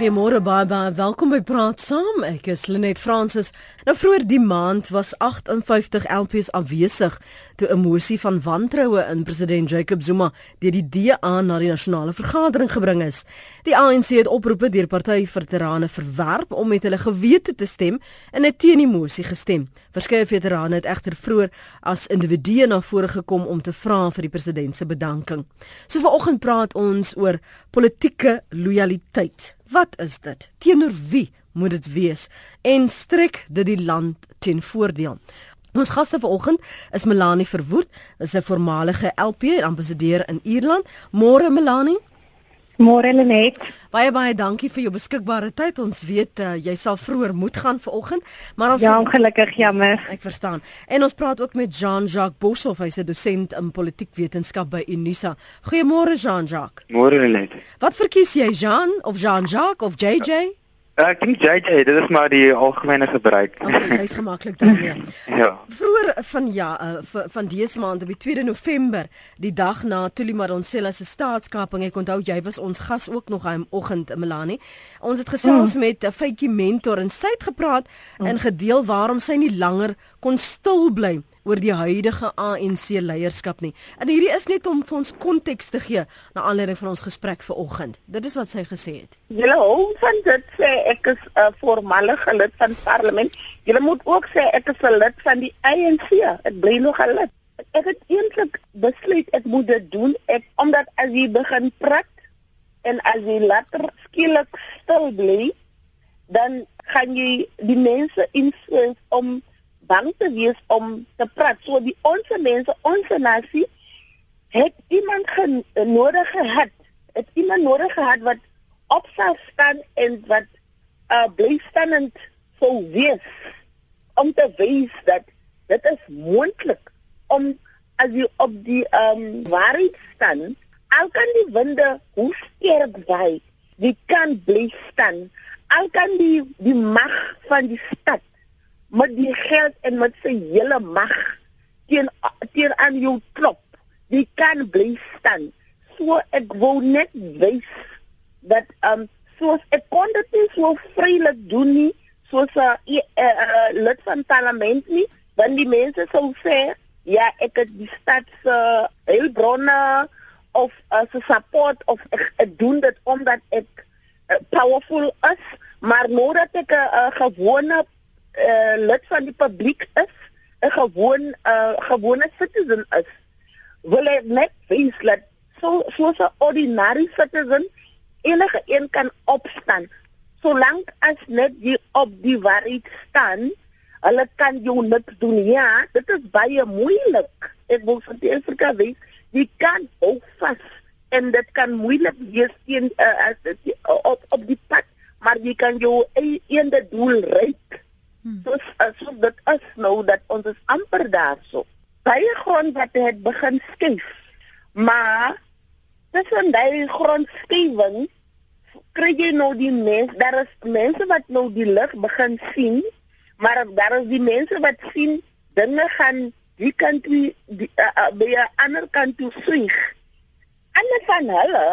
Goeiemôre baie baie welkom by Praat Saam. Ek is Lenet Fransis. Nou vroeër die maand was 58 LPs afwesig toe 'n mosie van wantroue in president Jacob Zuma deur die DA na die nasionale vergadering gebring is. Die ANC het oproepe deur partyveterane verwerp om met hulle gewete te stem en het teen die mosie gestem. Verskeie veterane het egter vroeër as individue na vore gekom om te vra vir die president se bedanking. So vanoggend praat ons oor politieke lojaliteit. Wat is dit? Teenoor wie moet dit wees? En strek dit die land ten voordeel? Ons gaste vanoggend is Melanie Verwoerd, is 'n voormalige LP en ambassadeur in Ierland. Môre Melanie. Môre Lenet. Baie baie dankie vir jou beskikbare tyd. Ons weet uh, jy sal vroeër moet gaan vanoggend, maar Ja, ongelukkig jammer. Ek verstaan. En ons praat ook met Jean-Jacques Boshoff, hy's 'n dosent in politiekwetenskap by Unisa. Goeiemôre Jean-Jacques. Môre net. Wat verkies jy, Jean of Jean-Jacques of JJ? Ek dink JJ, dit is maar die algemene gebruik. Okay, hy's gemaklik daarmee. ja. Vroeger van ja, uh, van dese maand op die 2de November, die dag na Tuli Madonsela se staatskaping, ek onthou jy was ons gas ook nog aan oggend in Melanie. Ons het gesels mm. met 'n fytjie mentor en sy het gepraat mm. en gedeel waarom sy nie langer kon stil bly oor die huidige ANC leierskap nie. En hierdie is net om vir ons konteks te gee na aanleiding van ons gesprek vanoggend. Dit is wat sy gesê het. Julle hou van dit sê ek is 'n uh, voormalige lid van parlement. Julle moet ook sê ek is 'n lid van die ANC. Ek bly nog 'n lid. Ek het eintlik besluit ek moet dit doen ek omdat as jy begin praat en as jy later skielik stil bly, dan gaan jy die mense influence om bang te wees om te praat. So die ons mense, ons nasie het iemand gen, nodig gehad. Het iemand nodig gehad wat op sal staan en wat uh blystandend sou wees om te wys dat dit is moontlik om as jy op die um waarheid staan, al kan die winde hoe sterk waai, jy kan bly staan. Al kan die die mag van die stad met die geld en met sy hele mag teen teen aan jou klop. Jy kan bly staan. So ek wou net wys dat um soos ek kon dit nie so vrylik doen nie soos 'n uh, uh, uh, lid van parlement nie, want die mense sou sê ja, ek het die stad se uh, hulpbronne of uh, se support of ek, ek doen dit omdat ek uh, powerful is, maar nou dat ek 'n uh, uh, gewone uh, lid van die publiek is, 'n gewoon uh, gewone citizen is, wil ek net wys dat so so 'n ordinary citizen enige een kan opstaan solank as net jy op die waarheid staan hulle kan jou niks doen. Ja dit is baie moeilik. Ek wil vir die Afrika wees jy kan hou vas en dit kan moeilik wees teen uh, as dit op op die pad maar jy kan jou eende doel bereik hmm. so so dit is nou dat ons is amper daarso. Baie grond wat het begin skief maar tussen daai grondskewing kry jy nou die mens daar is mense wat nou die lig begin sien maar daar is die mense wat sien dinge gaan die kant die uh, uh, by 'n ander kant toe swing ander van hulle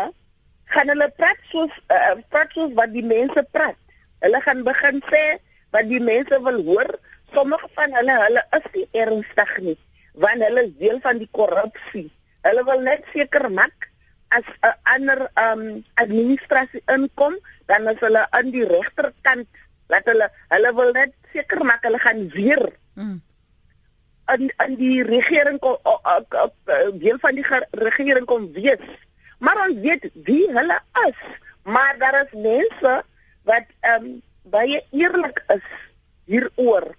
gaan hulle praat soos uh, praat soos wat die mense praat hulle gaan begin sê wat die mense wil hoor sommige van hulle hulle is nie ernstig nie want hulle is deel van die korrupsie hulle wil net seker maak as 'n ander um administrasie inkom, dan is hulle aan die regterkant. Laat hulle hulle wil net seker maak hulle gaan weer mm. in in die regering kom deel van die regering kom wees. Maar ons weet wie hulle is, maar daar is mense wat um baie eerlik is hieroor.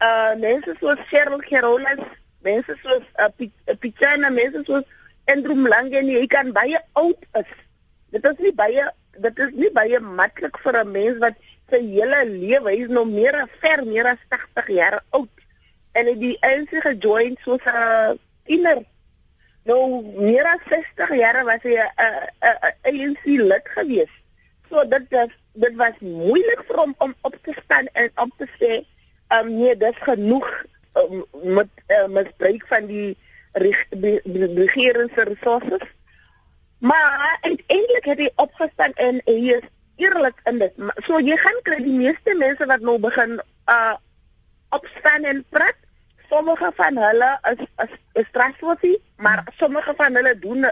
Uh mense soos Cheryl Gerolas, mense soos uh, Pichana, mense soos Andrew Mlange en hy kan baie oud is. Dit is nie baie dit is nie baie maklik vir 'n mens wat sy hele lewe, is nog meer as ver meer as 80 jaar oud en hy die ANC gejoin soos 'n tiener. Nou meer as 60 jaar was hy 'n ANC lid gewees. So dit was dit was moeilik vir hom om op te staan en op te sê, "Um nee, dis genoeg um, met uh, misbruik van die regering se resources. Maar uiteindelik het hy opgestaan en hy is eerlik in dit. So jy gaan kry die meeste mense wat nou begin uh opstaan en praat. Sommige van hulle is is, is trustworthy, maar sommige van hulle doen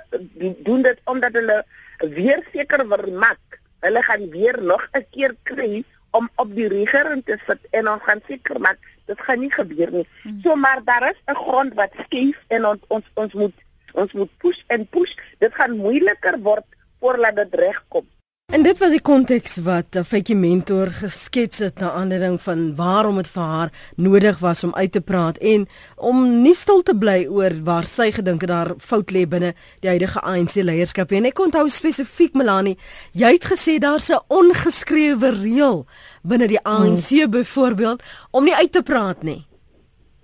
doen dit omdat hulle weer seker vermak. Hulle gaan weer nog 'n keer kry om op die regering te sit en ons gaan seker maak dit gaan nie gebeur nie. Hmm. So maar daar is 'n grond wat skief en ons ons ons moet ons moet push en push. Dit gaan moeiliker word voordat dit regkom. En dit was die konteks wat 'n feitjie mentor geskets het na aanleiding van waarom dit vir haar nodig was om uit te praat en om nie stil te bly oor waar sy gedink het daar fout lê binne die huidige ANC leierskap en ek onthou spesifiek Melanie jy het gesê daar's 'n ongeskrewe reël binne die ANC hmm. byvoorbeeld om nie uit te praat nie.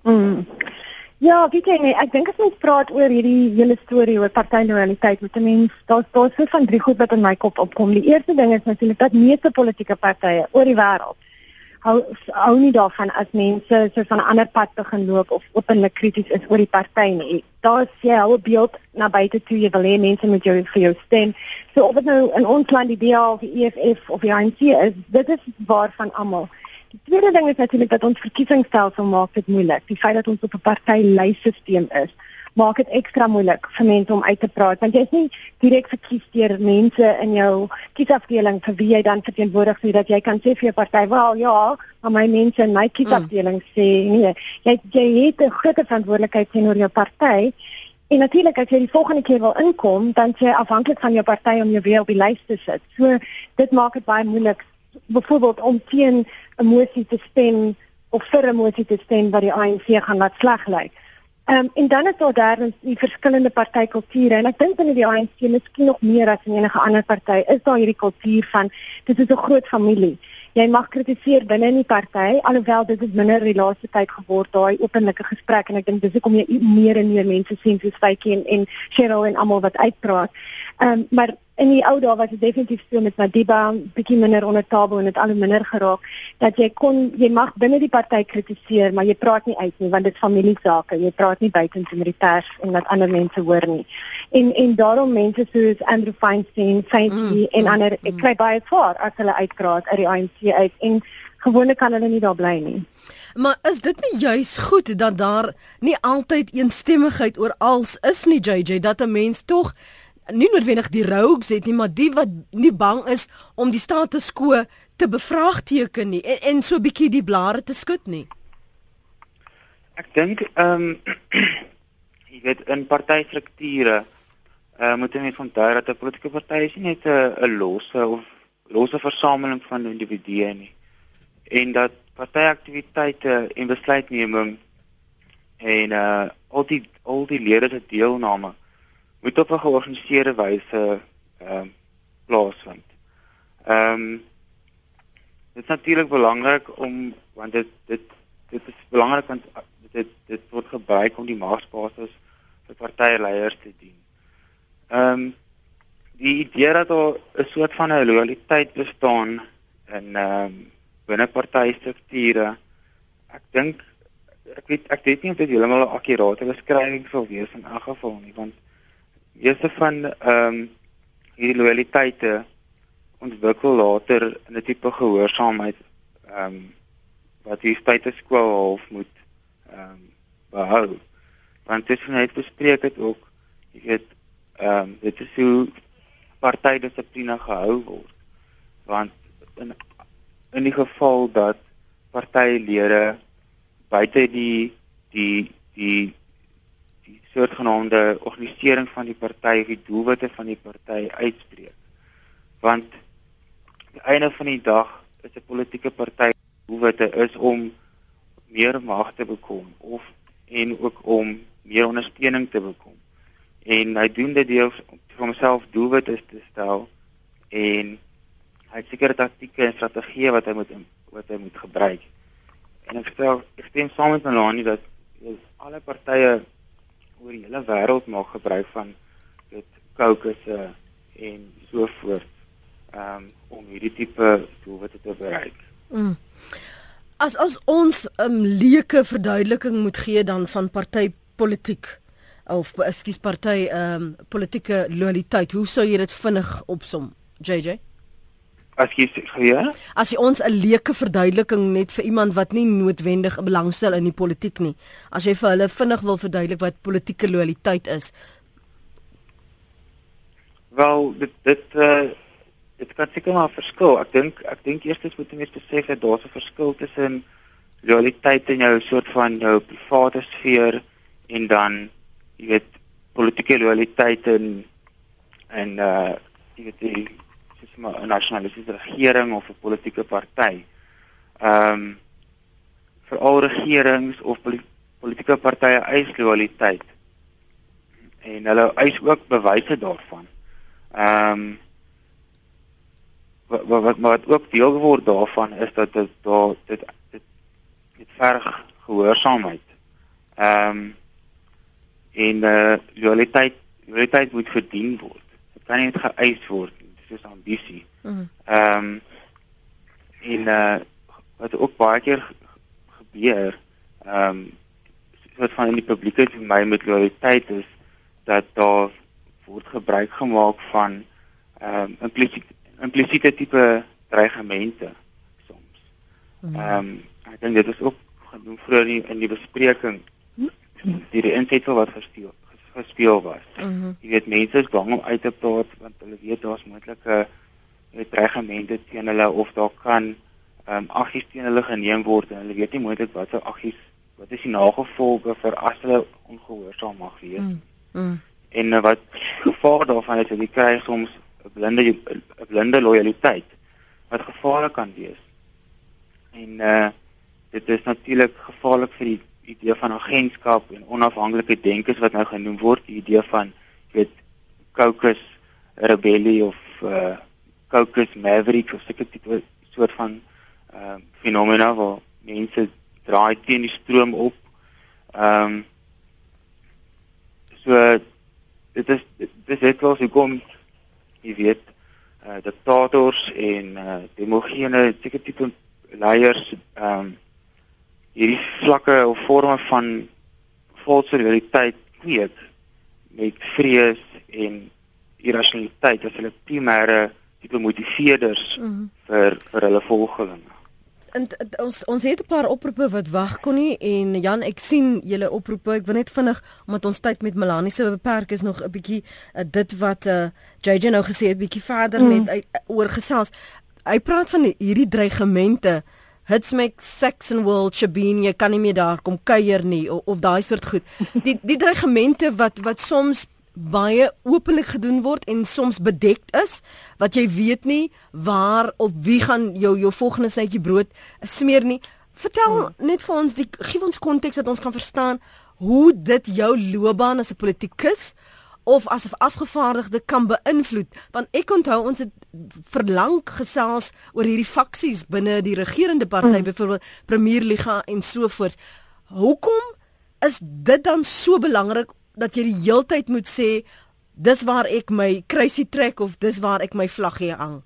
Mm. Ja, weet jy nie, ek dink as ons praat oor hierdie hele storie oor partylojaliteit, moet 'n mens daar's daar's so van drie goed wat in my kop opkom. Die eerste ding is natuurlik dat meeste politieke partye oor die wêreld hou hou nie daarvan as mense so van 'n ander pad begin loop of openlik krities is oor die party nie. Daar's jy hou 'n beeld na buite toe jy wil hê mense moet jou vir jou stem. So of dit nou in ons land die DA of die EFF of die ANC is, dit is waar van almal. Die tweede ding is natuurlik dat ons verkiesingsstelsel maak dit moeilik. Die feit dat ons op 'n partylysisteem is, maak dit ekstra moeilik vir mense om uit te praat want jy is nie direk verkies deur mense in jou kiesafdeling vir wie jy dan verteenwoordig sodat jy kan sê vir jou party, "Wel, ja, maar my mense in my kiesafdeling mm. sê nee, jy jy het 'n groot verantwoordelikheid teenoor jou party." En natuurlik as jy die volgende keer wil inkom, dan sê afhanklik van jou party om jou weer op die lys te sit. So dit maak dit baie moeilik byvoorbeeld om teen 'n motie te stem of vir 'n motie te stem wat die ANC gaan laat sleg lyk. Ehm um, en dan is daar derdens die verskillende partykulture en ek dink binne die ANC miskien nog meer as in enige ander party is daar hierdie kultuur van dit is 'n groot familie. Jy mag kritiseer binne in die party alhoewel dit is minder die laaste tyd geword daai openlike gesprek en ek dink dis hoekom jy meer en meer mense sien soos Faitjie en, en Cheryl en almal wat uitpraat. Ehm um, maar in die ou dae was dit definitief so met Madiba bietjie minder onder taboe en dit al hoe minder geraak dat jy kon jy mag binne die party kritiseer maar jy praat nie uit nie want dit familiesake. Jy praat nie buite in die pers en dat ander mense hoor nie. En en daarom mense soos Andrew Feinstein, Faintly mm, en mm, ander mm, ek kry baie voor as hulle uitkraak uit die ANC uit en gewoonlik kan hulle nie daar bly nie Maar is dit nie juis goed dat daar nie altyd eensstemmigheid oor als is nie JJ dat 'n mens tog nie noodwendig die rogues het nie, maar die wat nie bang is om die status quo te bevraagteken nie en, en so 'n bietjie die blare te skud nie. Ek dink ehm um, jy weet in partystrukture uh, moet jy net onthou dat 'n politieke party is nie net 'n losse of losse versameling van individue nie. En dat partyaktiwiteite en besluitneming en uh al die al die lede se deelname moet op 'n georganiseerde wyse ehm um, plaasvind. Ehm um, dit is natuurlik belangrik om want dit dit dit is belangrik want dit dit word gebruik om die magsbasis vir partyleiers te dien. Ehm um, die idee dat daar 'n soort van 'n loyaliteit bestaan in ehm um, binne partystrukture. Ek dink ek weet ek weet nie of dit heeltemal 'n akkurate beskrywing sou wees in elk geval nie want Eerste van ehm um, hierdie loyaliteite ontwikkel later in 'n tipe gehoorsaamheid ehm um, wat die status quo half moet ehm um, behou. Want dit is net bespreek het ook jy weet ehm um, dit is hoe partydissipline gehou word. Want in in die geval dat partylede buite die die die soortgenaamde organisering van die party of die doelwitte van die party uitspreek. Want die einde van die dag is 'n politieke party doelwitte is om meer mag te bekom of en ook om meer ondersteuning te bekom. En hy doen dit deur vir homself doelwitte te stel en hy het sekere taktieke en strategieë wat hy moet wat hy moet gebruik. En ek stel ek stem saam met Melanie dat alle partye oor die hele wêreld maak gebruik van dit kokusse en so voort um, om hierdie tipe doelwitte te bereik. Mm. As as ons 'n um, leuke verduideliking moet gee dan van partypolitiek of ekskuus party ehm um, politieke loyaliteit, hoe sou jy dit vinnig opsom, JJ? as jy ja? As jy ons 'n leuke verduideliking net vir iemand wat nie noodwendig belangstel in die politiek nie. As jy vir hulle vinnig wil verduidelik wat politieke lojaliteit is. Wel, dit dit uh dit kan seker maar verskil. Ek dink ek dink eerstens moet mense besef dat daar 'n verskil tussen lojaliteit in jou soort van jou private sfeer en dan jy weet politieke lojaliteit in en uh jy weet die soos 'n nasionalistiese regering of 'n politieke party. Ehm um, vir al regerings of politieke partye eis lojaliteit. En hulle eis ook bewyse daarvan. Ehm um, wat wat wat ook deel geword daarvan is dat dit daar dit dit dit verg gehoorsaamheid. Ehm um, en eh uh, loyaliteit loyaliteit moet verdien word. Dit kan nie geëis word nie. Dit is ambisie. Mhm. Ehm um, en eh uh, wat ook baie keer gebeur ehm um, wat van in die publieke domein met loyaliteit is dat daar word gebruik gemaak van ehm um, implisiete implisiete tipe dreigemente soms. Mhm. Ehm um, ek dink dit is ook genoem vroeër in die bespreking die die insetsel wat gesteel gespeel was. Mm -hmm. Jy weet mense is bang om uit te praat want hulle weet daar's moontlike dreigemente teen hulle of daar kan ehm um, aggies teen hulle geneem word en hulle weet nie moontlik wat se aggies wat is die nagevolge vir as hulle ongehoorsaam mag wees. Mm -hmm. En uh, wat gevaar daarvan is jy kry soms 'n blinde 'n blinde lojaliteit wat gevaarlik kan wees. En uh dit is natuurlik gevaarlik vir die idee van agentskap en onafhanklike denkers wat nou genoem word, die idee van weet caucus rebellie of uh caucus maverick of sulke tipe soort van ehm uh, fenomena waar mense draai teen die stroom op. Ehm um, so dit is dit is net wat hoekom jy weet uh diktators en uh demogene tipe tipe leiers ehm um, hierdie vlakke of forme van valse realiteit kweek met vrees en irrasionaliteit as hulle primêre tipe motiveerders mm -hmm. vir vir hulle volgelinge en ons ons het 'n paar oproepe wat wag kon nie en Jan ek sien julle oproepe ek wil net vinnig omdat ons tyd met Melanie se beperk is nog 'n bietjie uh, dit wat uh, eh, JJ nou gesê het bietjie verder mm. net uh, oor gesels hy praat van hierdie dreigemente hits make sex and world chabin jy kan nie meer daar kom kuier nie of, of daai soort goed die die dreigemente wat wat soms baie openlik gedoen word en soms bedek is wat jy weet nie waar of wie gaan jou jou volgende snytjie brood smeer nie. Vertel hmm. net vir ons die gee ons konteks dat ons kan verstaan hoe dit jou loopbaan as 'n politikus of as 'n afgevaardigde kan beïnvloed want ek onthou ons het verlang gesels oor hierdie faksies binne die regerende party hmm. byvoorbeeld Premier Liga en so voort. Hoekom is dit dan so belangrik dat jy die heeltyd moet sê dis waar ek my kruisie trek of dis waar ek my vlaggie hang.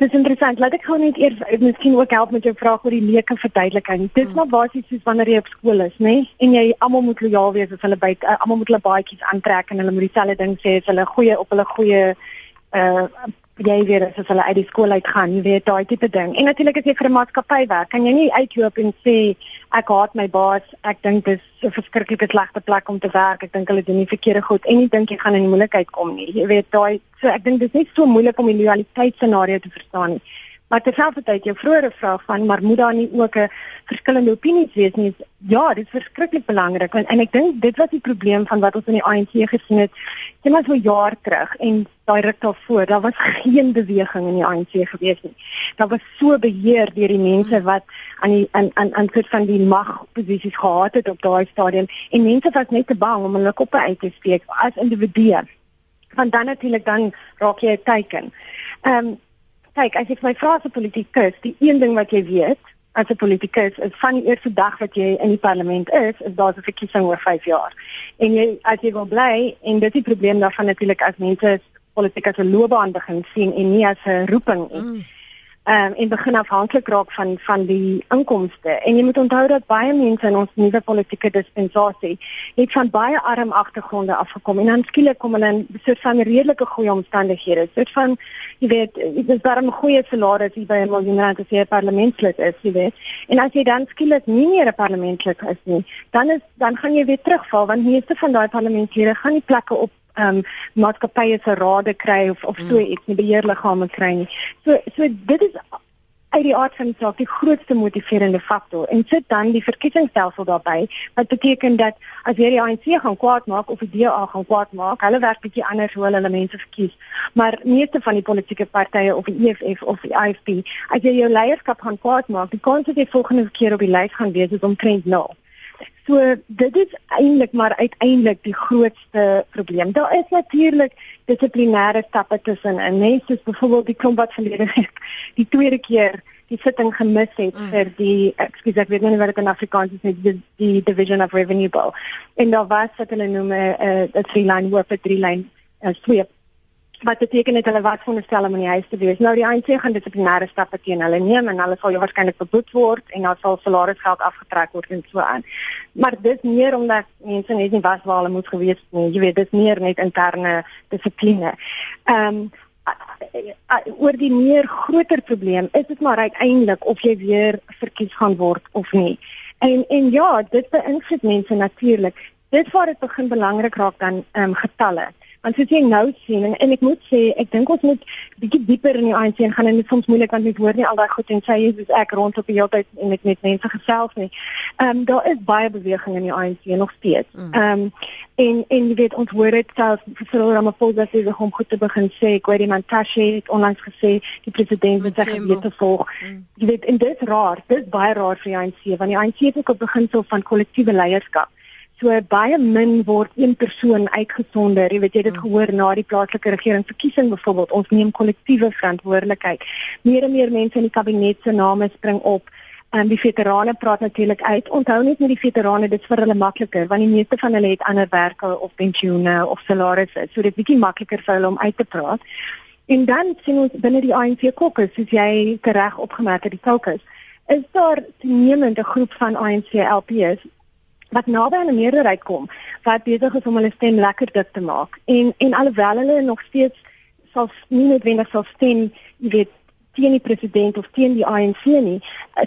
Dis interessant. Laat ek gou net eers miskien ook help met jou vraag oor die leuke verduideliking. Dis hmm. maar basies soos wanneer jy op skool is, né? En jy almal moet lojaal wees as hulle by uh, almal moet hulle baadjies aantrek en hulle moet dieselfde ding sê as hulle goeie op hulle goeie uh jy weet as hulle uit die skool uit gaan, jy weet daai tipe ding. En natuurlik as jy vir 'n maatskappy werk, kan jy nie uitloop en sê ek haat my baas, ek dink dit is 'n verskriklike slegte plek om te werk. Ek dink hulle doen nie verkeerde goed en nie dink jy gaan in die moeilikheid kom nie. Jy weet daai so ek dink dit is net so moeilik om die loyaliteitsscenario te verstaan nie. Maar terselfdertyd jou vroeëre vraag van maar moet daar nie ook 'n verskillende opinies wees nie? Ja, dit is verskriklik belangrik en, en ek dink dit was die probleem van wat ons in die ANC gesien het. Dit was so jaar terug en daai ruk daarvoor, daar was geen beweging in die ANC gewees nie. Daar was so beheer deur die mense wat aan die aan aan aan soort van die magposisies gehad het op daai stadium en mense was net te bang om hulle koppe uit te steek as individue. Want dan natuurlik dan raak jy 'n teiken. Ehm um, kyk, as ek my vra as 'n politikus, die een ding wat jy weet as 'n politikus is van die eerste dag wat jy in die parlement is, is daar 'n verkiesing oor 5 jaar. En jy as jy wil bly en dit is die probleem daarvan natuurlik as mense politiek as 'n loopbaan begin sien en nie as 'n roeping nie. Mm. um, en begin afhanklik raak van van die inkomste. En jy moet onthou dat baie mense in ons nuwe politieke dispensasie het van baie arm agtergronde afgekom en dan skielik kom hulle in soort van redelike goeie omstandighede. Soort van jy weet, dit is daarom 'n goeie salaris hier by 'n miljoen rand as jy 'n parlementslid is, jy weet. En as jy dan skielik nie meer 'n parlementslid is nie, dan is dan gaan jy weer terugval want meeste van daai parlementslede gaan nie plekke op ehm um, maatskappye se rade kry of of so hmm. iets nie beheerliggame kry nie. So so dit is uit die aard van die saak die grootste motiverende faktor en sit dan die verkiesingsstelsel daarbey wat beteken dat as jy die ANC gaan kwaad maak of die DA gaan kwaad maak, hulle werk bietjie anders hoe hulle mense verkies. Maar meeste van die politieke partye of die EFF of die IFP, as jy jou leierskap gaan kwaad maak, die kans dat jy volgende keer op die lys gaan wees is omtrent nul. So dit is eintlik maar uiteindelik die grootste probleem. Daar is natuurlik dissiplinêre stappe tussen en net soos byvoorbeeld die klomp wat verlede week die tweede keer die sitting gemis het mm. vir die ekskuus ek weet nie wat dit in Afrikaans is nie die, die division of revenue bill. En daar was wat hulle noem 'n uh, 'n three line work, 'n three line uh, sweep wat beteken dit hulle wat veronderstel om in die huis te wees. Nou die ANC gaan dissiplinêre stappe teen hulle neem en hulle sal waarskynlik verboet word en dan sal salarisgeld afgetrek word en so aan. Maar dis meer omdat mense net nie was waar hulle moes gewees het nie. Jy weet, dis meer net interne dissipline. Ehm um, oor die meer groter probleem is dit maar uiteindelik of jy weer verkies gaan word of nie. En en ja, dit beïnvloed mense natuurlik. Dit waar dit begin belangrik raak dan ehm um, getalle. Want soos jy nou sien en, en ek moet sê, ek dink ons moet bietjie dieper in die ANC gaan en dit is soms moeilik want jy hoor nie al daai goed en sê jy is ek rond op die hele tyd en met met mense gesels nie. Ehm um, daar is baie beweging in die ANC nog steeds. Mm. Ehm um, en en jy weet ons hoor dit self vir Ramaphosa sê hy kom goed te begin sê ek weet iemand Tashi het onlangs gesê die president moet sy gewete volg. Mm. Jy weet en dit is raar, dit is baie raar vir die ANC want die ANC het ook 'n beginsel van kollektiewe leierskap. So baie min word een persoon uitgesonder. Jy weet jy dit hmm. gehoor na die plaaslike regeringsverkiesing byvoorbeeld. Ons neem kollektiewe verantwoordelikheid. Meer en meer mense in die kabinet se name spring op. En die veterane praat natuurlik uit. Onthou net met die veterane, dit is vir hulle makliker want die meeste van hulle het ander werke of pensioene of salarisse. So dit is bietjie makliker vir hulle om uit te praat. En dan sien ons binne die ANC kokes, soos jy reg opgemerk het, die kokes, is daar 'n nemende groep van ANC LPs wat naby aan 'n meerderheid kom wat besig is om hulle stem lekker dik te maak. En en alhoewel hulle nog steeds sal nie noodwendig sal stem jy weet teen die president of teen die ANC nie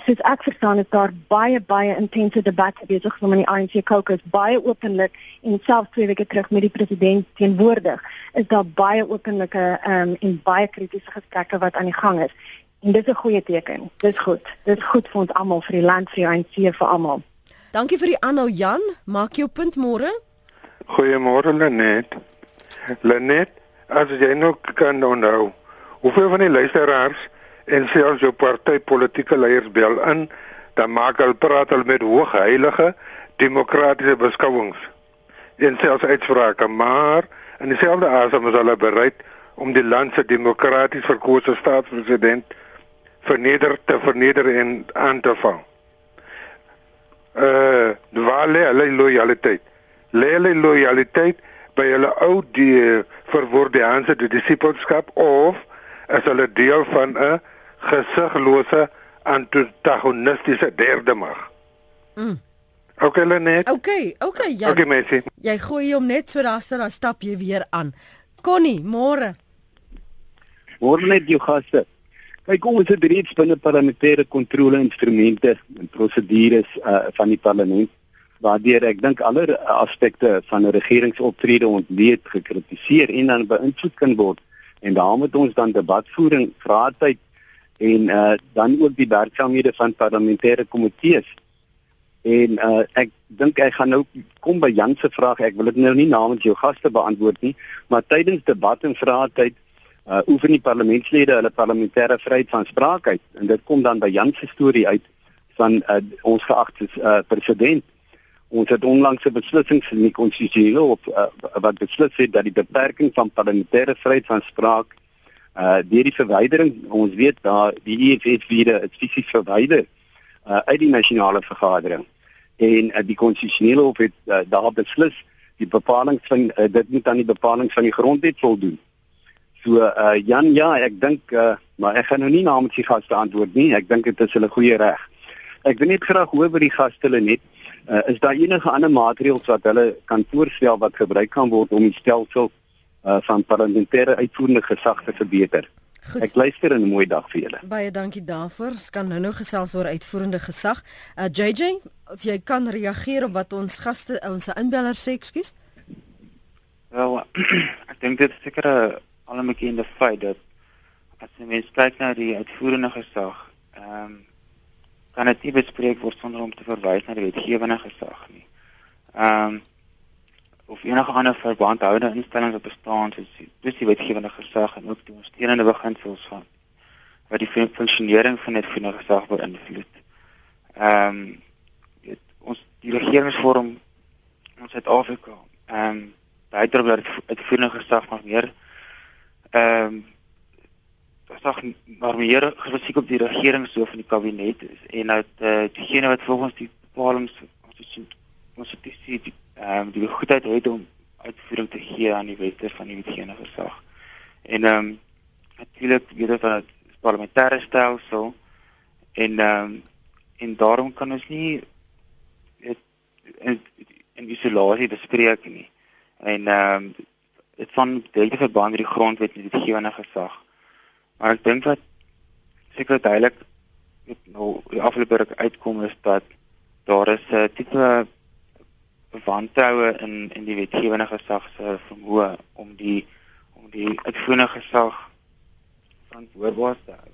soos ek verstaan is daar baie baie intense debatte besig om in die ANC caucus baie openlik en selfs twee weke terug met die president teenwoordig is daar baie openlike um, en baie kritiese gesprekke wat aan die gang is. En dit is 'n goeie teken. Dis goed. Dis goed vir ons almal vir die land vir die ANC vir almal Dankie vir die aanhou Jan. Maak jou punt môre. Goeiemôre Lenet. Lenet, as jy nog kan onthou, hoeveel van die luisteraars en selfs jou party politieke leiers bel in, dan maak hulle praat hulle met hoogheilige demokratiese beskouings en selfs uitsprake, maar in dieselfde asem is hulle bereid om die land se demokraties verkose staatspresident verneder te verneder en aan te val uh waar lê hulle lojaliteit? Lê hulle lojaliteit by hulle ou die verwoordehanse die disipelskap of is hulle deel van 'n gesiglose antagonistiese derde mag? Mm. Okay, Lenet. Okay, okay, ja. Okay, mensie. Jy gooi hom net so daar sit dan stap jy weer aan. Connie, môre. Môre net jou gaste. Kyk, ons het reeds binne parlementêre kontrole instrumente en prosedures uh, van die parlement waardeur ek dink alle aspekte van 'n regeringsoptrede ontleed gekritiseer en dan beïnvloed kan word. En daarom het ons dan debatvoering, vraatyd en uh, dan ook die werksaamhede van parlementêre komitees. En uh, ek dink ek gaan nou kom by Jan se vraag. Ek wil dit nou nie namens jou gaste beantwoord nie, maar tydens debat en vraatyd uh oefen die parlementslede hulle parlementêre vryheid van spraak uit. En dit kom dan by Jan se storie uit van uh, ons geagte uh, president. Ons het onlangs 'n beslissing in die konstitusionele hof uh, wat beslis het dat die beperking van parlementêre vryheid van spraak uh deur die verwydering ons weet daar die EFF weer is fisies verwyder uh uit die nasionale vergadering. En uh, die konstitusionele hof het uh, daar beslis die bepalinge van uh, dit moet aan die bepalinge van die grondwet voldoen So uh Jan ja, ek dink uh maar ek gaan nou nie namens die gaste antwoord nie. Ek dink dit is hulle goeie reg. Ek wil net graag hoor by die gaste hulle net uh, is daar enige ander maatreëls wat hulle kan voorstel wat gebruik kan word om die stelsel uh van parlementêre uitvoerende gesag te verbeter? Goed. Ek luister en 'n mooi dag vir julle. Baie dankie daarvoor. Ons kan nou nou gesels oor uitvoerende gesag. Uh JJ, as jy kan reageer op wat ons gaste ons inbeller sê, ekskuus. Wel, ek dink dit is seker 'n algemene feit dat as jy mens kyk na die uitvoerende gesag, ehm um, kan dit nie bespreek word sonder om te verwys na die wetgewende gesag nie. Ehm um, of enige ander verbandhoude instellings wat bestaan soos dis die wetgewende gesag en ook die ondersteunende beginsels van wat die funksionering van dit 'n gesag beïnvloed. Ehm um, ons die regeringsvorm in Suid-Afrika ehm um, bydrae dat dit uitvoerende gesag maar meer ehm um, gesag maar meer gesiek op die regering so van die kabinet en dat uh, diegene wat volgens die bepalings ons het gesien die ehm um, die goedheid het om uitvoering te gee aan die wette van die wetgewende gesag. En ehm um, natuurlik weet dit dat parlementêre stelsel en ehm um, en daarom kan ons nie dit in, in isolasie bespreek nie en ehm um, dit van delike verband met die grondwet en die wetgewende gesag. Maar ek dink dat seker duidelik met nou die afgelope uitkom is dat daar is 'n tipe wantroue in in die wetgewende gesag se vermoë om die om die uitvoerende gesag verantwoordbaar te hou.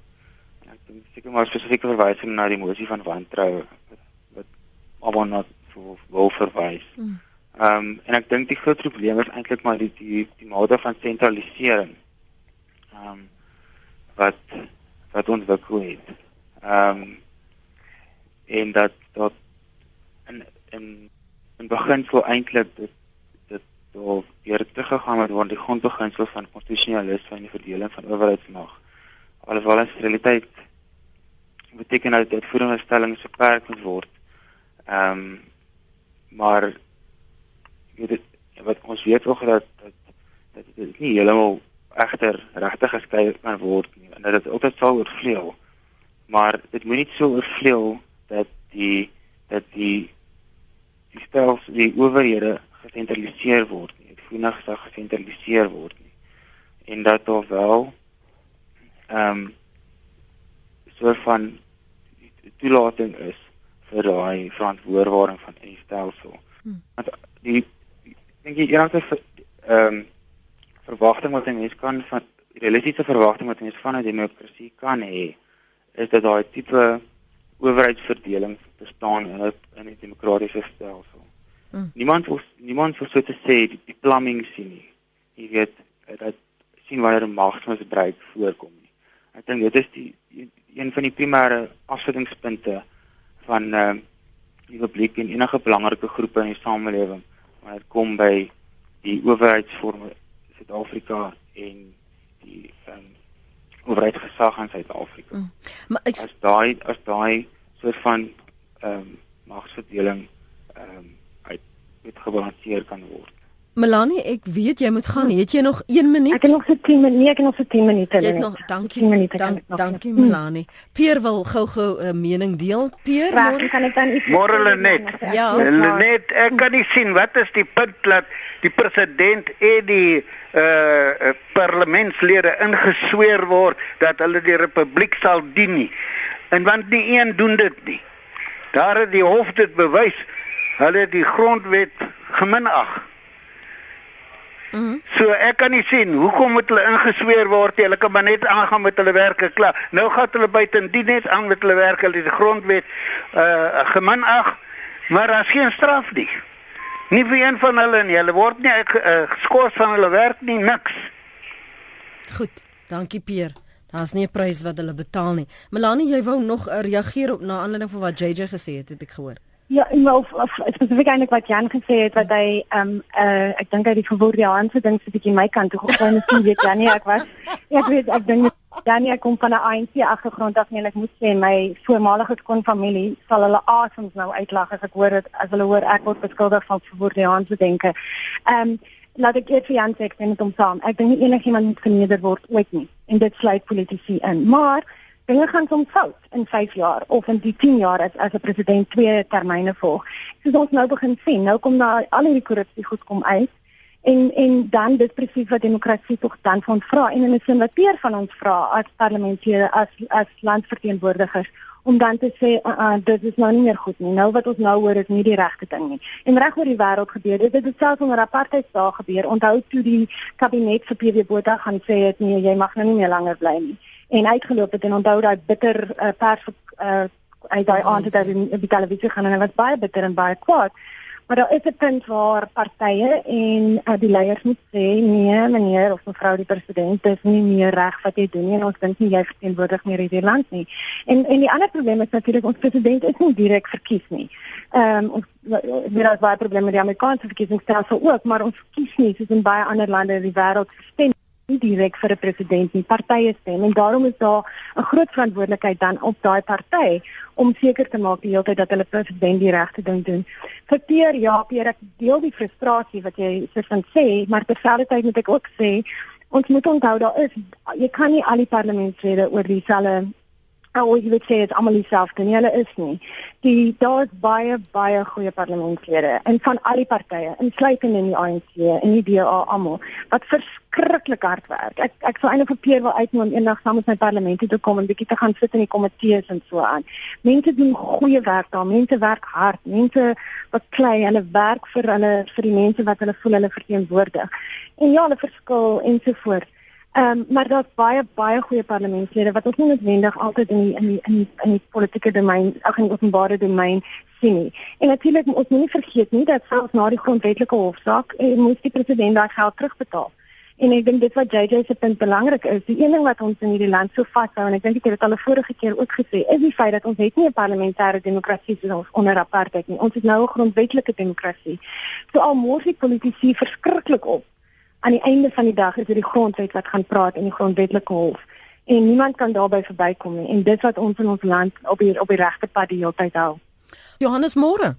En ek dink seker maar spesifieke verwysing na die mosie van wantroue wat wat almal na wil verwys. Mm. Ehm um, en ek dink die groot probleem is eintlik maar die die die mate van sentralisering. Ehm um, wat wat ontwikkel het. Ehm um, en dat dat in in in beginsel eintlik dit dit daar weer teruggegaan het word die grondbeginsel van konstitusionalisme en die verdeling van owerheidsmag. Alhoewel in realiteit beteken dat dit voerende stellings beperk moet word. Ehm um, maar weet dit wat ons weet ook dat dat dat dit nie heeltemal egter regtig geskei kan word nie en dat dit altyd sal oorvleuel. Maar dit moet nie so oorvleuel dat die dat die die stels die owerhede gesentraliseer word nie. Dit nog gesag gesentraliseer word nie. En dat daar wel ehm um, so van toelating is vir daai verantwoording van die stelsel. Hmm. Want die dink jy enige ehm um, verwagting wat 'n mens kan van realistiese verwagting wat 'n mens van 'n demokrasie kan hê is dat daai tipe owerheidsverdeling bestaan in 'n in 'n demokratiese stelsel. Mm. Niemand wil niemand wil so te sê die, die plumbing sien nie. Jy weet dat sien wanneer magsmisbruik voorkom nie. Ek dink dit is die, die een van die primêre afsettingspunte van ehm uh, die publiek en enige belangrike groepe in die samelewing maar dit kom by die owerheidsvorme Suid-Afrika en die ehm um, owerheidsgesag in Suid-Afrika. Mm. Maar ek as daai as daai soort van ehm um, magsverdeling ehm um, uit uitgebalanseer kan word. Melanie, ek weet jy moet gaan. Het jy nog 1 minuut? Ek het nog so 10 minute. Nee, ek het nog so 10 minute. Jy het nog, dankie. Minute, dank, dankie nog. Melanie. Pier wil gou-gou 'n uh, mening deel. Pier, môre kan ek dan iets Môre net. Ja. Net ek kan nie sien wat is die punt dat die president en die uh parlementslede ingesweer word dat hulle die republiek sal dien nie. En want nie een doen dit nie. Daar het die hof dit bewys. Hulle die grondwet geminag. Mm -hmm. So ek kan nie sien hoekom moet hulle ingesweer word nie. Hulle kan maar net aangaan met hulle werke klaar. Nou gaan hulle buitendien net aan met hulle werke, hulle die grondwet uh geminag, maar daar is geen straf nie. Nie vir een van hulle nie. Hulle word nie uh, geskort van hulle werk nie, niks. Goed. Dankie Pier. Daar's nie 'n prys wat hulle betaal nie. Melanie, jy wou nog uh, reageer op na aanleiding van wat JJ gesê het, het ek gehoor. Ja, maar of, of spesifiek eintlik wat Jan gesê het wat hy ehm um, uh ek dink hy die verwoordiaanse ding so 'n bietjie my kant toe gekom het, sien weet Jan nie ek was ek weet ek dink Jan nie kom van 'n ANC agtergrond af nie en ek moet sê my voormalige skoon familie sal hulle asems nou uitlag as ek hoor dit as hulle hoor ek word beskuldig van verwoordiaanse denke. Ehm um, laat ek eers vir Jan sê ek stem met hom saam. Ek dink enigiemand moet verneder word ooit nie en dit sluit politici in. Maar dinge gaan soms fout in 5 jaar of in die 10 jaar as as 'n president twee termyne volg. Soos ons nou begin sien, nou kom daar al hierdie korrupsie goed kom uit en en dan dis presies wat demokrasie tog dan van vra en in 'n sin wat peer van ons vra as parlementêre as as landverteenwoordigers om dan te sê uh, uh, dit is nou nie meer goed nie. Nou wat ons nou hoor is nie die regte ding nie. En reg oor die wêreld gebeur dit. Dit het selfs onder apartheid daar gebeur. Onthou toe die kabinet vir PW Botha gaan sê het nee, jy mag nou nie meer langer bly nie. En uitgeloop het en onthou daai bitter uh, pers uh, uit daai aand het hy op die televisie gaan en hy was baie bitter en baie kwaad. Maar daar is 'n punt waar partye en uh, die leiers moet sê nee, meneer of mevrou die president, dit is nie meer reg wat jy doen nie en ons dink nie jy verteenwoordig meer hierdie land nie. En en die ander probleem is natuurlik ons president is nie direk verkies nie. Ehm um, ons weer as baie probleme met die Amerikaanse verkiesingsstelsel ook, maar ons kies nie soos in baie ander lande in die wêreld stem nie direk vir 'n president nie, partye stem en daarom is daar 'n groot verantwoordelikheid dan op daai party om seker te maak die hele tyd dat hulle president die regte ding doen. Vir Pierre, ja, Pierre, ek deel die frustrasie wat jy sê sê, maar terselfdertyd moet ek ook sê ons moet onthou daar is jy kan nie al die parlementslede oor dieselfde ou jy weet sê dit almal dieselfde nie hulle is nie. Die daar's baie baie goeie parlementslede en van al die partye insluitend in die ANC en die DA almal wat verskriklik hard werk. Ek ek sou eintlik verpeer wil uitnooi om eendag saam met my parlement te kom en bietjie te gaan sit in die komitees en so aan. Mense doen goeie werk daar mense werk hard mense wat klei hulle werk vir hulle vir die mense wat hulle voel hulle verteenwoordig. En ja hulle verskil ensovoorts Ehm um, maar daar's baie baie goeie parlementslede wat ons nie noodwendig altyd in die, in die, in die, in die politieke domein, ag in die openbare domein sien nie. En natuurlik moet ons nie vergeet nie dat selfs na die grondwetlike hofsaak eh, moet die president daai geld terugbetaal. En ek dink dit wat JJ se punt belangrik is, die een ding wat ons in hierdie land so vashou en ek dink ek het dit al 'n vorige keer ook gesê, is die feit dat ons het nie 'n parlementêre demokrasie soos onder apartheid nie. Ons het nou 'n grondwetlike demokrasie. So al mors die politici verskriklik op aan die einde van die dag is dit die grondwet wat gaan praat in die grondwetlike hof en niemand kan daarbey verbykom nie en dit wat ons in ons land op die op die regte pad die hele tyd hou. Johannes Moore.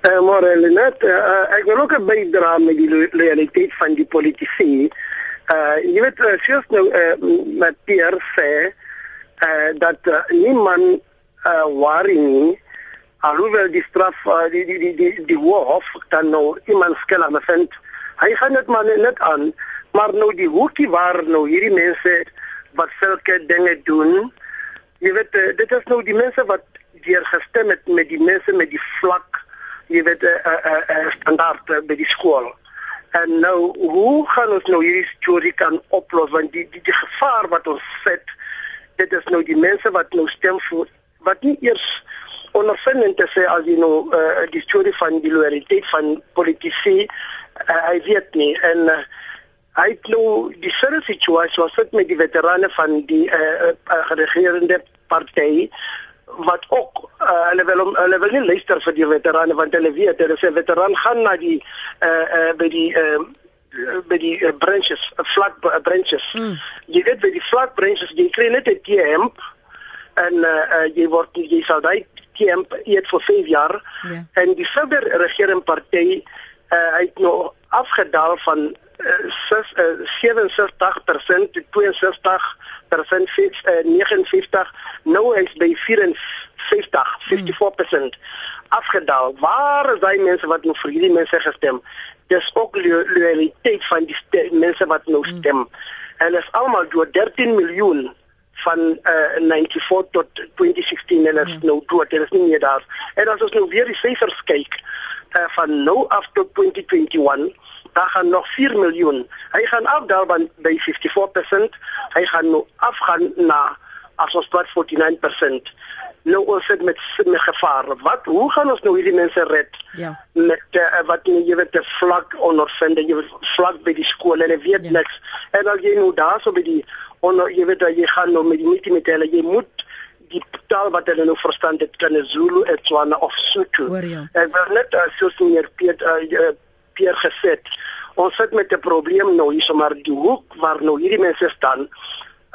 Eh uh, Moore net uh, ek wil ook bydra met die realiteit van die politici. Eh uh, jy weet uh, sies nou uh, met Pierre sê eh uh, dat uh, niemand eh uh, worry nie alhoewel die straf uh, die die die die die hof dan nou iemand skelm vind hy gaan dit maar net aan maar nou die hoekie waar nou hierdie mense wat sulke dinge doen jy weet eh, dit is nou die mense wat deur gestem het met die mense met die vlak jy weet 'n uh, uh, uh, standaard uh, by die skool. En nou hoe gaan ons nou hierdie storie kan oplos? Want die die, die gevaar wat ons set dit is nou die mense wat nou stem vir wat nie eers ondervindend te sê as jy nou uh, die storie van die loyaliteit van politici uh, hy weet nie en uh, hy het nou die selfe situasie was met die veterane van die uh, uh, regerende party wat ook uh, hulle wil hulle wil nie luister vir die veterane want hulle weet hulle sê veteran gaan na die uh, uh, by die uh, by die uh, branches flat uh, branches hmm. jy weet by die flat branches jy kry net 'n TM en uh, uh, jy word jy sal daai camp eet vir 5 jaar yeah. Ja. en die verder regering party uh, hy het nou afgedaal van uh, 6, uh, 67% tot 62% fix uh, 59 nou is by 54 54% hmm. afgedaal waar is daai mense wat nou vir hierdie mense gestem dis ook loyaliteit van die mense wat nou hmm. stem hmm. en is almal deur 13 miljoen van uh, eh, 94 tot 2016 en is ja. nou dood. Dit is nie meer daar. En as ons nou weer die syfers kyk uh, van nou af tot 2021, daar gaan nog 4 miljoen. Hy gaan afdaal by 54%. Hy gaan nou afgaan na as ons praat 49% nou ons sit met met gevaar. Wat hoe gaan ons nou hierdie mense red? Ja. Met uh, wat jy weet te vlak ondervind, jy weet vlak by die skool en jy weet ja. niks. En as jy nou daar so by die onder jy weet jy gaan nou met die meeting met hulle, jy moet die taal wat hulle nou verstaan dit kan Zulu, Tswana of Sotho. Ja. Ek wil net uh, soos meneer Piet uh, Pier gesit. Ons sit met 'n probleem nou hier sommer die hoek waar nou hierdie mense staan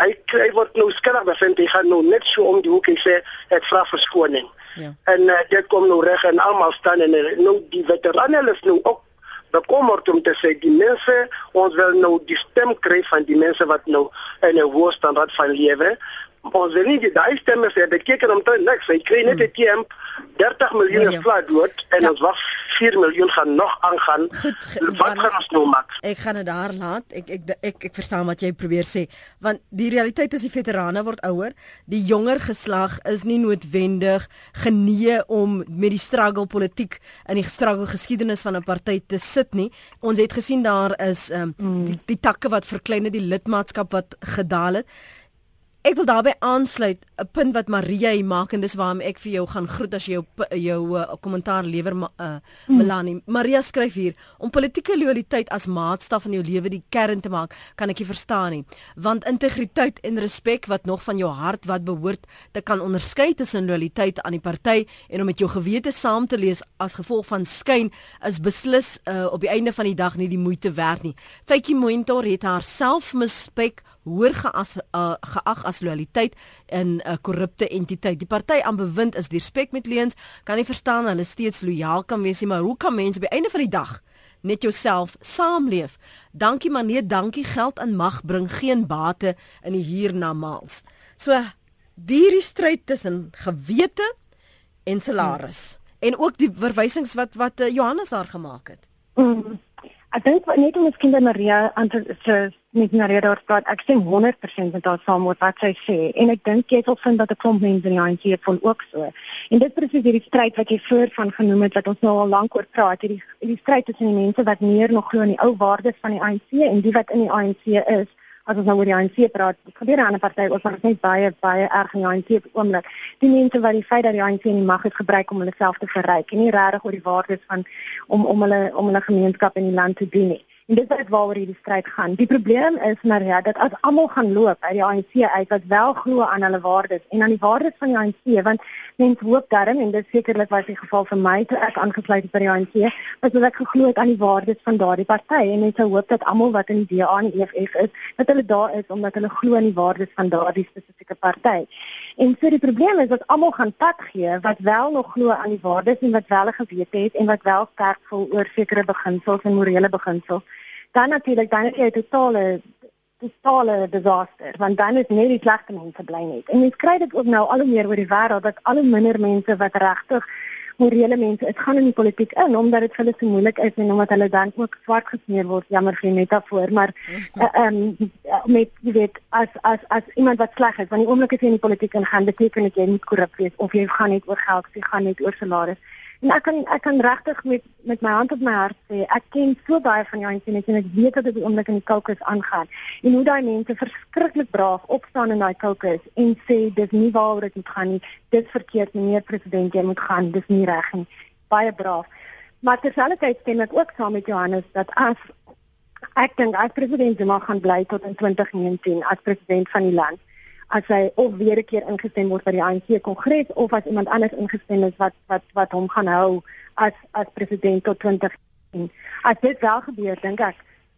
hy hy word nou skuldig bevind hy gaan nou net so om die hoek hy sê ek vra verskoning ja. en uh, dit kom nou reg en almal staan en uh, nou die veterane is nou ook bekommerd om te sê die mense ons wil nou die stem kry van die mense wat nou in 'n hoë standaard van lewe ons wil nie daai stemme sê dit kyk om te niks. Hy kry net 'n temp 30 miljoen is klaar dood en ja. ons wag 4 miljoen gaan nog aangaan. Wat gaan ons nou maak? ek gaan dit daar laat. Ek ek ek ek, ek verstaan wat jy probeer sê. Want die realiteit is die veterane word ouer die jonger geslag is nie noodwendig genee om met die struggle politiek in die struggle geskiedenis van 'n party te sit nie. Ons het gesien daar is um, mm. die, die takke wat verklein het die lidmaatskap wat gedaal het Ek wil daarbey aansluit 'n punt wat Maria hier maak en dis waarom ek vir jou gaan groet as jy jou jou uh, kommentaar lewer uh, Melanie. Maria skryf hier om politieke loyaliteit as maatstaf in jou lewe die kern te maak, kan ek nie verstaan nie. Want integriteit en respek wat nog van jou hart wat behoort te kan onderskei tussen loyaliteit aan die party en om met jou gewete saam te lees as gevolg van skyn is beslis uh, op die einde van die dag nie die moeite werd nie. Faitjie Mentor het haar selfmispek hoor geas, uh, geag as loyaliteit in 'n uh, korrupte entiteit. Die party aan bewind is respek met leuns, kan nie verstaan hulle steeds lojaal kan wees nie, maar hoe kan mense by einde van die dag net jouself saamleef? Dankie maar nee, dankie geld en mag bring geen bate in die hiernamaals. So hierdie stryd tussen gewete en salaris hmm. en ook die verwysings wat wat uh, Johannes daar gemaak het. Hmm. Ek dink net om miskien by Maria aan te met Maria daar praat, ek stem 100% met haar saam met wat sy sê en ek dink jy sal vind dat 'n klomp mense in die ANC voel ook so. En dit presies hierdie stryd wat jy voor van genoem het wat ons nou al lank oor praat, hierdie hierdie stryd tussen die mense wat meer nog glo in die ou waardes van die ANC en die wat in die ANC is. As ons nou oor die ANC praat, dit gebeur aan 'n party ook maar net baie baie erg in die ANC op oomblik. Die mense wat die feit dat die ANC in die mag het gebruik om hulle self te verryk en nie regtig oor die waardes van om om hulle om hulle gemeenskap in die land te dien nie. En dit is waaroor hierdie stryd gaan. Die probleem is maar ja dat as almal gaan loop uit die ANC uit wat wel glo aan hulle waardes en aan die waardes van die ANC want mense hoop daarin en dit sekerlik was die geval vir my toe ek aangesluit het by die ANC, was dat ek geglo het aan die waardes van daardie party en mense hoop dat almal wat in die DA en die EFF is, dat hulle daar is omdat hulle glo aan die waardes van daardie spesifieke party. En so die probleem is dat almal gaan pad gee wat wel nog glo aan die waardes en wat wel gewete het en wat wel sterk voel oor sekere beginsels en morele beginsels dan natuurlik dan is jy totale totale disaster want dan is net die slegste mense bly net. En mens kry dit ook nou al hoe meer oor die wêreld dat al hoe minder mense wat regtig morele mense is gaan in die politiek in omdat dit vir hulle so moeilik is en omdat hulle dan ook swart gesmeer word jammer vir metafoor maar mhm. eh, ehm uh, um, met jy weet as as as iemand wat sleg is want die oomblik as jy in die politiek ingaan beteken dit jy nie korrup wees of jy gaan net oor geld jy gaan net oor salaris ek kan ek kan regtig met met my hand op my hart sê ek ken so baie van jou en en ek weet dat dit oomblik in die kokes aangaan. En hoe daai mense verskriklik braaf opstaan in daai kokes en sê dis nie waaroor dit moet gaan nie. Dis verkeerd meneer president jy moet gaan. Dis nie reg nie. Baie braaf. Maar terselfdertyd stem ek ook saam met Johannes dat as ek dink as president mag gaan bly tot in 2019 as president van die land as hy of weer 'n keer ingestem word by die ANC kongres of as iemand anders ingestem is wat wat wat hom gaan hou as as president tot 2010. As dit wel gebeur, dink ek,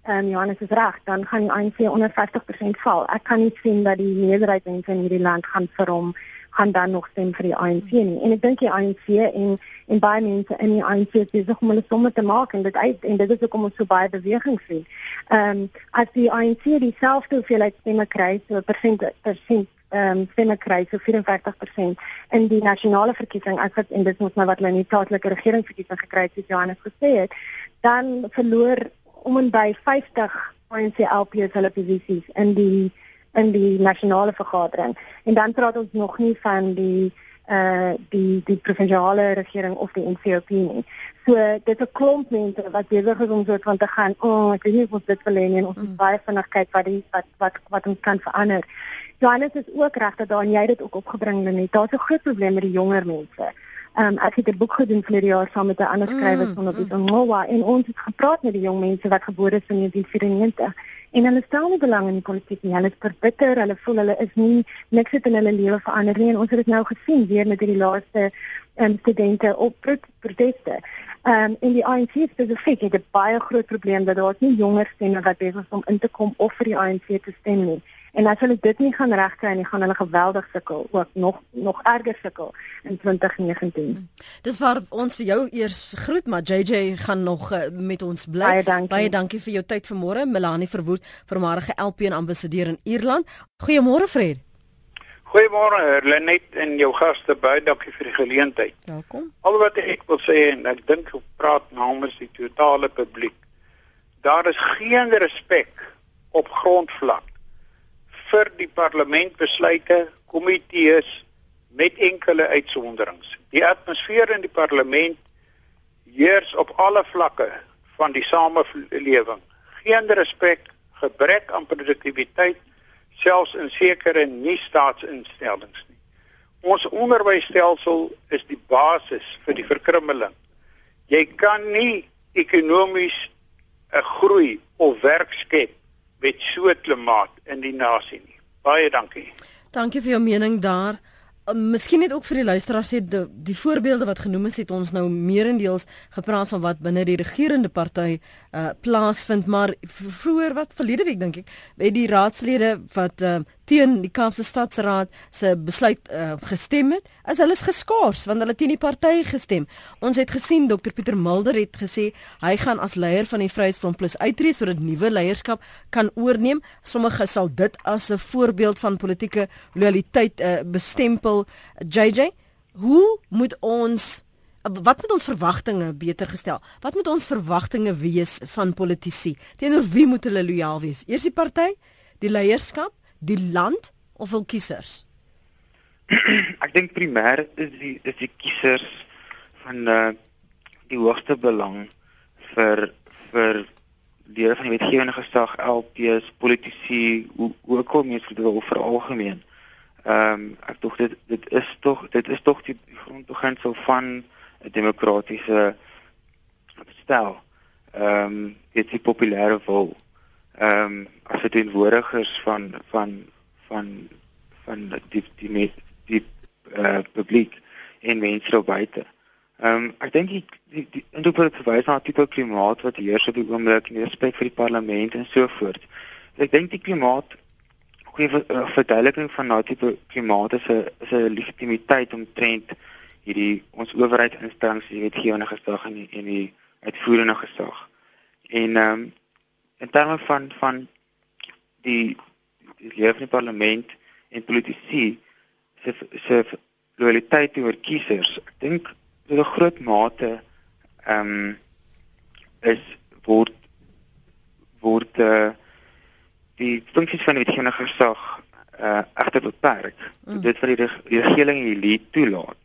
ehm um, Johannes is reg, dan gaan die ANC onder 50% val. Ek kan nie sien dat die meerderheid mense in hierdie land gaan vir hom gaan dan nog stem vir die ANC nie. En ek dink die ANC en en baie mense in die ANC is besig om hulle somme te maak en dit uit en dit is ook om ons so baie beweging sien. Ehm um, as die ANC dieselfde hoeveelheid stemme kry, so persent persent ehm um, stemme kry so 54% in die nasionale verkiesing as wat en dit moet nou wat hulle in die plaaslike regeringsverkiesing gekry het, soos Johannes gesê het, dan verloor om en by 50 ANC LPs hulle posisies in die in die nasionale vergadering. En dan praat ons nog nie van die uh die die provinsiale regering of die NCOP nie. So dit is 'n klomp mense wat besig is om so van te gaan. O, oh, ek weet nie of ons dit wil hê nie. Ons moet mm. baie vinnig kyk wat die wat wat wat ons kan verander. Johannes is ook reg dat daar en jy dit ook opgebring het. Daar's 'n groot probleem met die jonger mense. Um, ek het 'n boek gedoen vir die jaar saam met 'n ander skrywer mm, van op die Mowa en ons het gepraat met die jong mense wat gebore is in 1994 en hulle stel nie belang in die politiek nie. Hulle is verbitter, hulle voel hulle is nie niks het in hulle lewe verander nie en ons het dit nou gesien weer met hierdie laaste um, studente op proteste. Ehm um, in die ANC spesifiek het 'n baie groot probleem dat daar nie jonger stemme wat besig is om in te kom of vir die ANC te stem nie En as hulle dit nie gaan regkry nie, gaan hulle geweldig sukkel, ook nog nog erger sukkel in 2019. Hmm. Dis waar ons vir jou eers groet, maar JJ gaan nog uh, met ons bly. Baie dankie. Baie dankie vir jou tyd vanmôre, Melanie Verwoerd, voormalige LP en ambassadeur in Ierland. Goeiemôre Fred. Goeiemôre Lenet en jou gaste baie dankie vir die geleentheid. Welkom. Al wat ek wil sê en ek dink ek praat namens die totale publiek. Daar is geen respek op grondvlak vir die parlementbesluite, komitees met enkele uitsonderings. Die atmosfeer in die parlement heers op alle vlakke van die samelewing. Geen respek, gebrek aan produktiwiteit selfs in sekere nie-staatsinstellings nie. Ons onderwysstelsel is die basis vir die verkrummeling. Jy kan nie ekonomies 'n groei of werk skep met so 'n klimaat in die nasie nie. Baie dankie. Dankie vir jou mening daar. Uh, miskien net ook vir die luisteraars sê die, die voorbeelde wat genoem is het ons nou meerendeels gepraat van wat binne die regerende party uh plaasvind maar vroeër wat verlede week dink ek het die raadslede wat uh teen die Kaapse Stadsraad se besluit uh, gestem het, is hulle geskaars want hulle teen die party gestem. Ons het gesien Dr Pieter Mulder het gesê hy gaan as leier van die Vryheidsfront Plus uittreë sodat nuwe leierskap kan oorneem. Sommige sal dit as 'n voorbeeld van politieke loyaliteit uh, bestempel. JJ, hoe moet ons wat moet ons verwagtinge beter gestel? Wat moet ons verwagtinge wees van politici? Teenoor wie moet hulle lojaal wees? Eers die party, die leierskap die land of hul kiesers? Ek dink primêr is die is die kiesers van uh, die hoogste belang vir vir lede van die wetgewende gesag, LPs, politici, ook al mense wil vir algemeen. Ehm um, ek dink dit dit is tog dit is tog die grondbeginsel van 'n demokratiese stel. Ehm um, dit is populêre wil ehm um, as verteenwoordigers van van van van die die die, die uh, publiek en mense daar buite. Ehm um, ek dink die die, die intoeper verwys na tipe klimaat wat heers op die oomblik in respek vir die parlement en so voort. Ek dink die klimaat goeie uh, verduideliking van daardie tipe klimaat is 'n is 'n legitimiteit omtrent hierdie ons owerheidsinstansies, die wetgewende gesag en die, en die uitvoerende gesag. En ehm um, in terme van van die die lewe van die parlement en politici se se loyaliteit teenoor kiesers. Ek dink tot 'n groot mate ehm um, is word word uh, die funksies van die wetgewende gesag uh egter beperk. Mm. Dit wat die, die regering hier lê toelaat.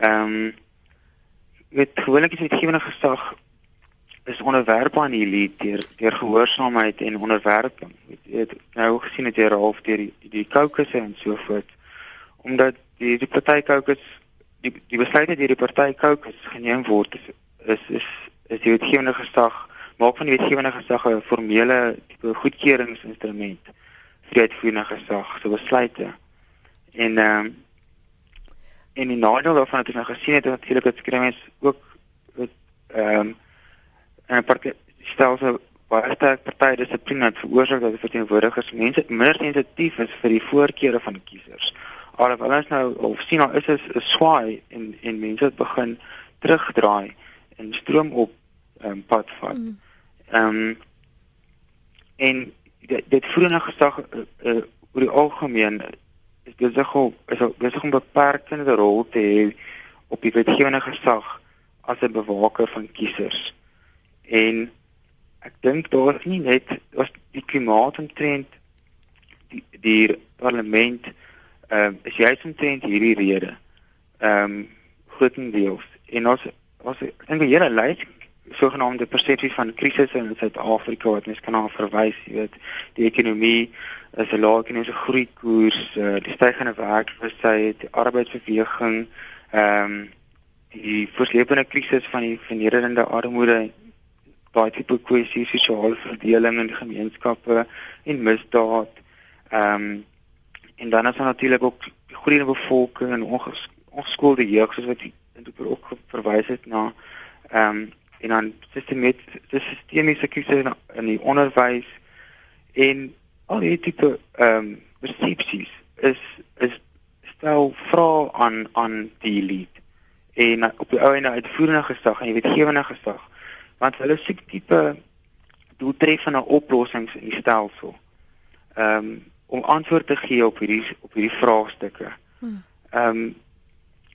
Ehm um, met gewoonlik is die wetgewende gesag is onderwerp aan hierdie deur deur gehoorsaamheid en onderwerping. Jy het nou gesien jy half deur die die kokes en so voort omdat die die party kokes die die besluite deur die party kokes geneem word is is is, is die wetgewende gesag maak van die wetgewende gesag 'n formele tipe goedkeuringsinstrument vir die uitvoerende gesag se besluite. En ehm um, en die nadeel daarvan het ons nou gesien het natuurlik dat skremmers ook ehm um, en 'n party stel so baie sterk partydissipline wat veroorsaak dat die verteenwoordigers mense minder sensitief is vir die voorkeure van kiesers. Alhoewel ons nou of sien nou is is 'n swaai en en mense het begin terugdraai en stroom op um, pad vat. Mm. Ehm um, en dit, dit vroeëne gesag uh, uh, oor die algemeen is besig om is besig om beperkende rol te hê op die wetgewende gesag as 'n bewaker van kiesers. En ek dink daar is nie net was die klimaatomtrent die die parlement ehm um, is juist omtrent hierdie rede. Ehm um, grootendeels en ons ons dink die hele lys sogenaamde persepsie van krisis in Suid-Afrika wat mens kan na verwys, jy weet, die ekonomie is 'n lae ekonomiese groei koers, uh, die stygende werkloosheid, die arbeidsbeweging, ehm um, die verslepende krisis van die vernederende armoede baie tipe kwessies, sosiale verdeling in gemeenskappe en misdaad. Ehm um, en dan is daar natuurlik ook die groeiende bevolking en ongeskoolde jeug soos wat dit ook verwys het na ehm um, en dan sistematiese krisis in die onderwys en al die tipe ehm um, persepsies is is stel vra aan aan die elite en op die ou en uitvoerende gesag en die wetgewende gesag want hulle soek tipe doeltreffende oplossings in die stelsel. Ehm um, om antwoord te gee op hierdie op hierdie vraagstukke. Hmm. Ehm um,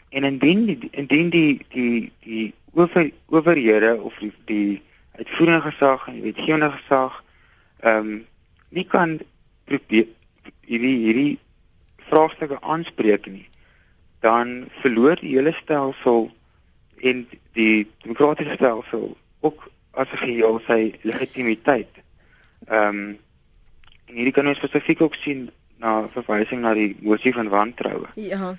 en indien die, indien die die die oor oorhede of die, die uitvoerende gesag en die wetgewende gesag ehm um, nie kan probeer hierdie hierdie vraagstukke aanspreek nie dan verloor die hele stelsel en die demokratiese stelsel ook as 'n geheel sy legitimiteit. Ehm um, en hierdie kan ons spesifiek ook sien na verwysing na die motie van wantroue. Ja.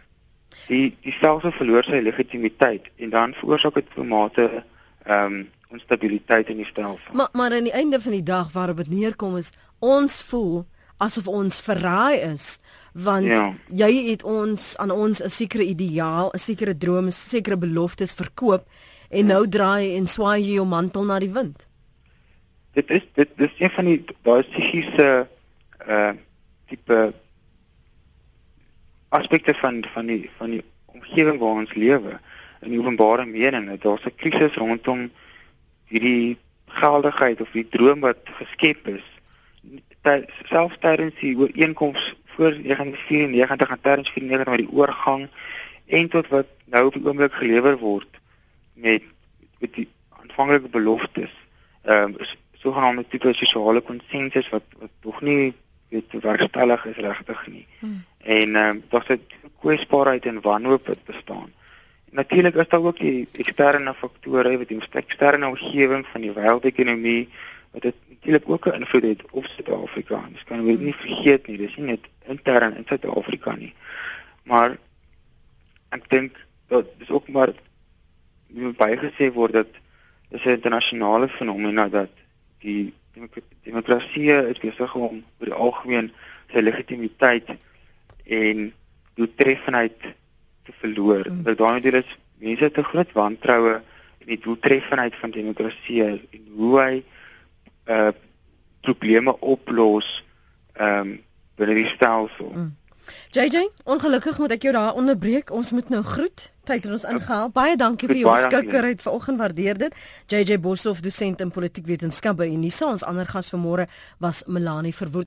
Die die stelsel verloor sy legitimiteit en dan veroorsaak dit formate ehm um, onstabiliteit in die stelsel. Maar maar aan die einde van die dag waarop dit neerkom is ons voel asof ons verraai is want ja. jy het ons aan ons 'n sekere ideaal, 'n sekere droom, 'n sekere beloftes verkoop en nou draai en swaai jy jou mantel na die wind. Dit is dit dis een van die daai psigiese uh tipe aspekte van van die van die omgewing waar ons lewe in die openbare mening. Daar's 'n krisis rondom hierdie geldigheid of die droom wat geskep is selfs tydens die ooreenkoms voor 1994 en tydens 94 met die oorgang en tot wat nou op die oomblik gelewer word met met die aanvanklike beloftes ehm um, sogenaamde tipe sosiale konsensus wat wat nog nie weet werkstellig is regtig nie. Hmm. En ehm um, daar's 'n kwesbaarheid en wanhoop wat bestaan. Natuurlik is daar ook die eksterne faktore wat die eksterne omgewing van die wêreldekonomie wat dit natuurlik ook 'n invloed het op Suid-Afrika. Dis kan jy nie vergeet nie, dis nie net intern in Suid-Afrika nie. Maar ek dink dat dis ook maar moet bygesê word dat dis 'n internasionale fenomeen dat die demokrasie is besig om oor die algemeen sy legitimiteit en doeltreffendheid te verloor. Mm. Dat daar natuurlik mense te groot wantroue in die doeltreffendheid van demokrasie en hoe hy uh probleme oplos ehm um, binne die stelsel. Mm. JJ, ongelukkig moet ek jou daar onderbreek. Ons moet nou groet. Tyd het ons ingehaal. Baie dankie vir jou beskikbaarheid vanoggend. Waardeer dit. JJ Boshoff, dosent in politiek wetenskap by Unisa. Ons ander gas vanmôre was Melanie Verwoerd.